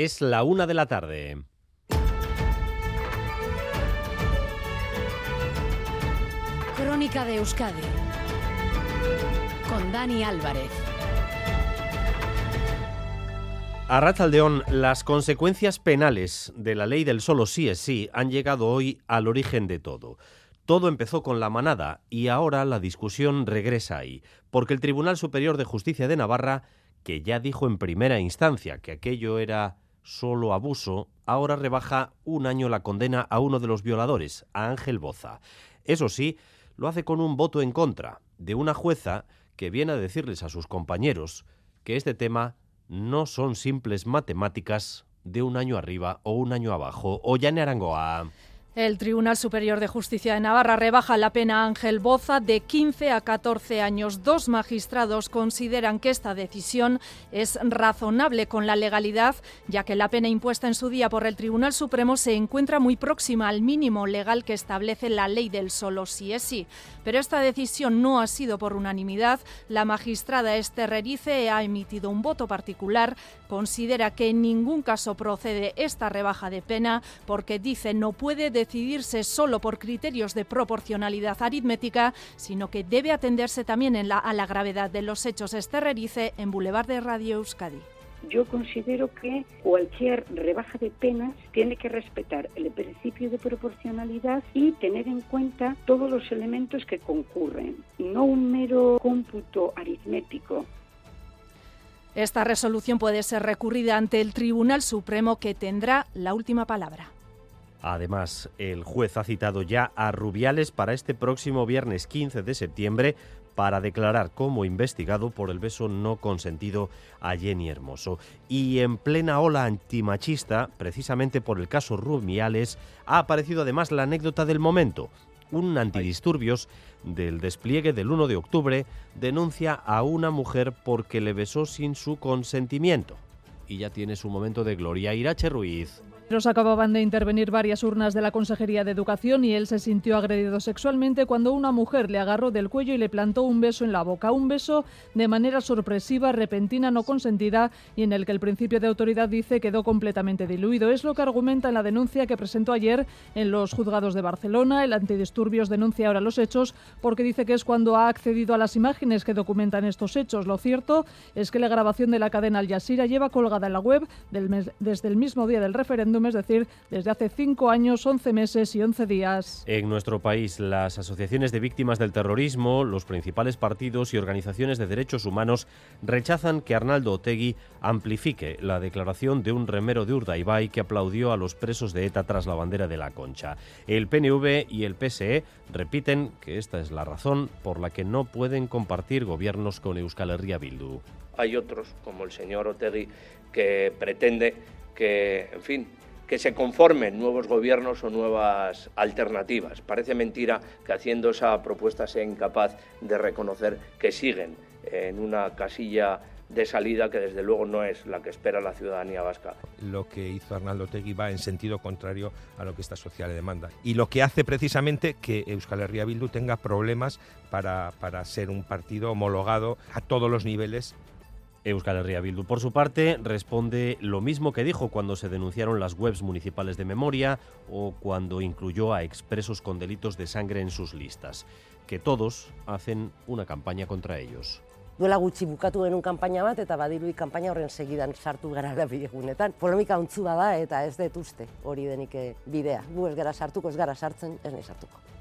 Es la una de la tarde. Crónica de Euskadi con Dani Álvarez. A Ratzaldeón, las consecuencias penales de la ley del solo sí es sí han llegado hoy al origen de todo. Todo empezó con la manada y ahora la discusión regresa ahí, porque el Tribunal Superior de Justicia de Navarra, que ya dijo en primera instancia que aquello era solo abuso, ahora rebaja un año la condena a uno de los violadores, a Ángel Boza. Eso sí, lo hace con un voto en contra de una jueza que viene a decirles a sus compañeros que este tema no son simples matemáticas de un año arriba o un año abajo. O ya Arangoa. El Tribunal Superior de Justicia de Navarra rebaja la pena a Ángel Boza de 15 a 14 años. Dos magistrados consideran que esta decisión es razonable con la legalidad, ya que la pena impuesta en su día por el Tribunal Supremo se encuentra muy próxima al mínimo legal que establece la ley del solo sí es sí. Pero esta decisión no ha sido por unanimidad. La magistrada Esther Erice ha emitido un voto particular. Considera que en ningún caso procede esta rebaja de pena porque dice no puede decidirse solo por criterios de proporcionalidad aritmética, sino que debe atenderse también en la, a la gravedad de los hechos esterrerice en Boulevard de Radio Euskadi. Yo considero que cualquier rebaja de penas tiene que respetar el principio de proporcionalidad y tener en cuenta todos los elementos que concurren, no un mero cómputo aritmético. Esta resolución puede ser recurrida ante el Tribunal Supremo que tendrá la última palabra. Además, el juez ha citado ya a Rubiales para este próximo viernes 15 de septiembre para declarar como investigado por el beso no consentido a Jenny Hermoso. Y en plena ola antimachista, precisamente por el caso Rubiales, ha aparecido además la anécdota del momento. Un antidisturbios del despliegue del 1 de octubre denuncia a una mujer porque le besó sin su consentimiento. Y ya tiene su momento de gloria. Irache Ruiz. Nos acababan de intervenir varias urnas de la Consejería de Educación y él se sintió agredido sexualmente cuando una mujer le agarró del cuello y le plantó un beso en la boca. Un beso de manera sorpresiva, repentina, no consentida y en el que el principio de autoridad dice quedó completamente diluido. Es lo que argumenta en la denuncia que presentó ayer en los juzgados de Barcelona. El antidisturbios denuncia ahora los hechos porque dice que es cuando ha accedido a las imágenes que documentan estos hechos. Lo cierto es que la grabación de la cadena Al Jazeera lleva colgada en la web del desde el mismo día del referéndum es decir, desde hace cinco años, 11 meses y 11 días. En nuestro país, las asociaciones de víctimas del terrorismo, los principales partidos y organizaciones de derechos humanos rechazan que Arnaldo Otegui amplifique la declaración de un remero de Urdaibai que aplaudió a los presos de ETA tras la bandera de la Concha. El PNV y el PSE repiten que esta es la razón por la que no pueden compartir gobiernos con Euskal Herria Bildu. Hay otros, como el señor Otegui, que pretende que, en fin, que se conformen nuevos gobiernos o nuevas alternativas. Parece mentira que haciendo esa propuesta sea incapaz de reconocer que siguen en una casilla de salida que desde luego no es la que espera la ciudadanía vasca. Lo que hizo Arnaldo Tegui va en sentido contrario a lo que esta sociedad le demanda y lo que hace precisamente que Euskal Herria Bildu tenga problemas para, para ser un partido homologado a todos los niveles Euskal Herria Bildu, por su parte, responde lo mismo que dijo cuando se denunciaron las webs municipales de memoria o cuando incluyó a expresos con delitos de sangre en sus listas, que todos hacen una campaña contra ellos. Duela gutxi bukatu genuen kanpaina bat eta badirudi kanpaina horren segidan sartu gara biegunetan. Polemika ontzua da eta ez dut uste hori denik eh, bidea. Gu ez gara sartuko, ez gara sartzen, ez nahi sartuko.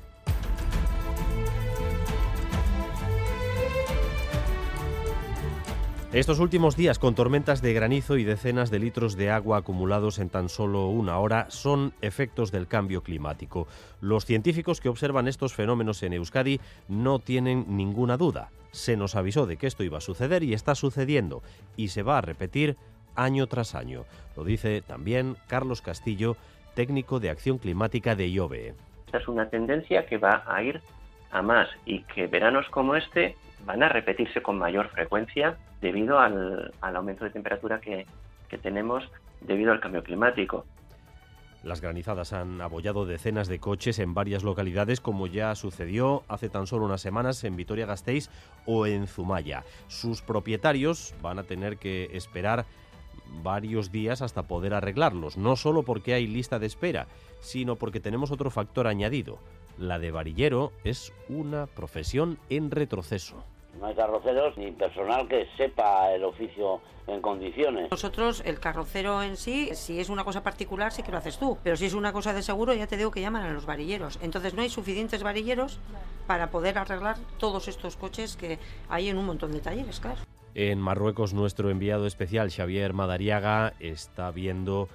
Estos últimos días con tormentas de granizo y decenas de litros de agua acumulados en tan solo una hora son efectos del cambio climático. Los científicos que observan estos fenómenos en Euskadi no tienen ninguna duda. Se nos avisó de que esto iba a suceder y está sucediendo y se va a repetir año tras año. Lo dice también Carlos Castillo, técnico de acción climática de IOBE. Esta es una tendencia que va a ir a más y que veranos como este van a repetirse con mayor frecuencia debido al, aumento de temperatura que, que tenemos debido al cambio climático. Las granizadas han abollado decenas de coches en varias localidades, como ya sucedió hace tan solo unas semanas en Vitoria-Gasteiz o en Zumaya. Sus propietarios van a tener que esperar varios días hasta poder arreglarlos, no solo porque hay lista de espera, sino porque tenemos otro factor añadido. La de varillero es una profesión en retroceso. No hay carroceros ni personal que sepa el oficio en condiciones. Nosotros, el carrocero en sí, si es una cosa particular, sí que lo haces tú. Pero si es una cosa de seguro, ya te digo que llaman a los varilleros. Entonces no hay suficientes varilleros para poder arreglar todos estos coches que hay en un montón de talleres, claro. En Marruecos, nuestro enviado especial, Xavier Madariaga, está viendo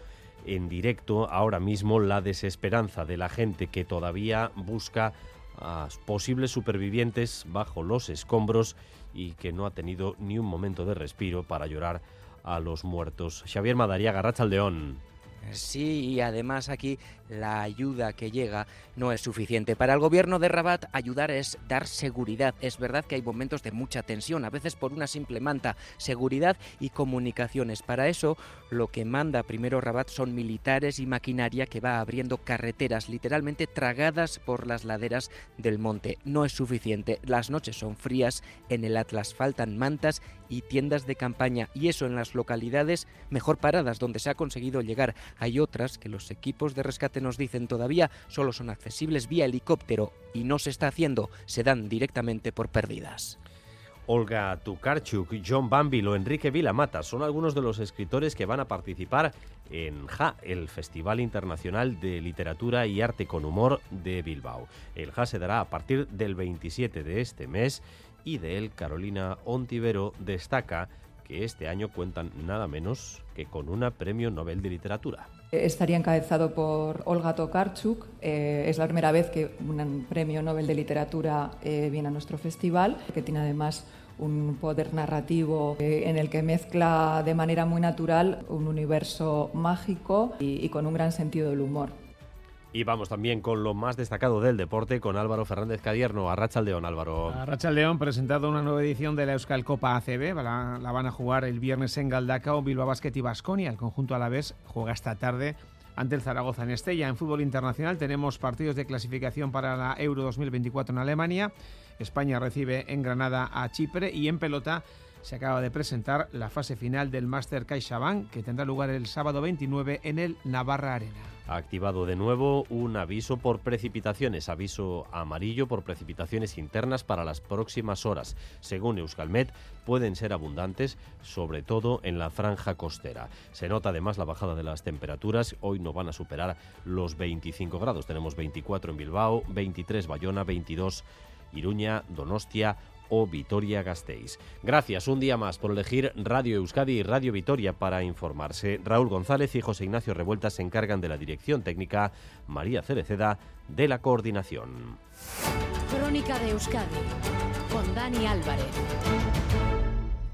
en directo ahora mismo la desesperanza de la gente que todavía busca a posibles supervivientes bajo los escombros y que no ha tenido ni un momento de respiro para llorar a los muertos. Xavier Madariaga, Rachaldeón. Sí, y además aquí la ayuda que llega no es suficiente. Para el gobierno de Rabat, ayudar es dar seguridad. Es verdad que hay momentos de mucha tensión, a veces por una simple manta, seguridad y comunicaciones. Para eso, lo que manda primero Rabat son militares y maquinaria que va abriendo carreteras literalmente tragadas por las laderas del monte. No es suficiente. Las noches son frías, en el Atlas faltan mantas y tiendas de campaña, y eso en las localidades mejor paradas donde se ha conseguido llegar. Hay otras que los equipos de rescate nos dicen todavía solo son accesibles vía helicóptero y no se está haciendo, se dan directamente por perdidas. Olga Tukarchuk, John Bambil o Enrique Vilamata son algunos de los escritores que van a participar en JA, el Festival Internacional de Literatura y Arte con Humor de Bilbao. El JA se dará a partir del 27 de este mes y de él Carolina Ontivero destaca que este año cuentan nada menos que con una premio Nobel de Literatura. Estaría encabezado por Olga Tokarczuk. Eh, es la primera vez que un premio Nobel de Literatura eh, viene a nuestro festival, que tiene además un poder narrativo eh, en el que mezcla de manera muy natural un universo mágico y, y con un gran sentido del humor. Y vamos también con lo más destacado del deporte con Álvaro Fernández Cadierno. Arracha León, Álvaro. Arracha León presentado una nueva edición de la Euskal Copa ACB. La, la van a jugar el viernes en Galdacao, Bilbao Basket y Basconia. El conjunto a la vez juega esta tarde ante el Zaragoza en Estella. En fútbol internacional tenemos partidos de clasificación para la Euro 2024 en Alemania. España recibe en Granada a Chipre y en pelota se acaba de presentar la fase final del Master CaixaBank que tendrá lugar el sábado 29 en el Navarra Arena. Ha activado de nuevo un aviso por precipitaciones, aviso amarillo por precipitaciones internas para las próximas horas. Según Euskalmet, pueden ser abundantes, sobre todo en la franja costera. Se nota además la bajada de las temperaturas, hoy no van a superar los 25 grados. Tenemos 24 en Bilbao, 23 Bayona, 22 Iruña, Donostia, o Vitoria Gasteiz. Gracias un día más por elegir Radio Euskadi y Radio Vitoria para informarse. Raúl González y José Ignacio Revuelta se encargan de la dirección técnica, María Cereceda de la coordinación. Crónica de Euskadi con Dani Álvarez.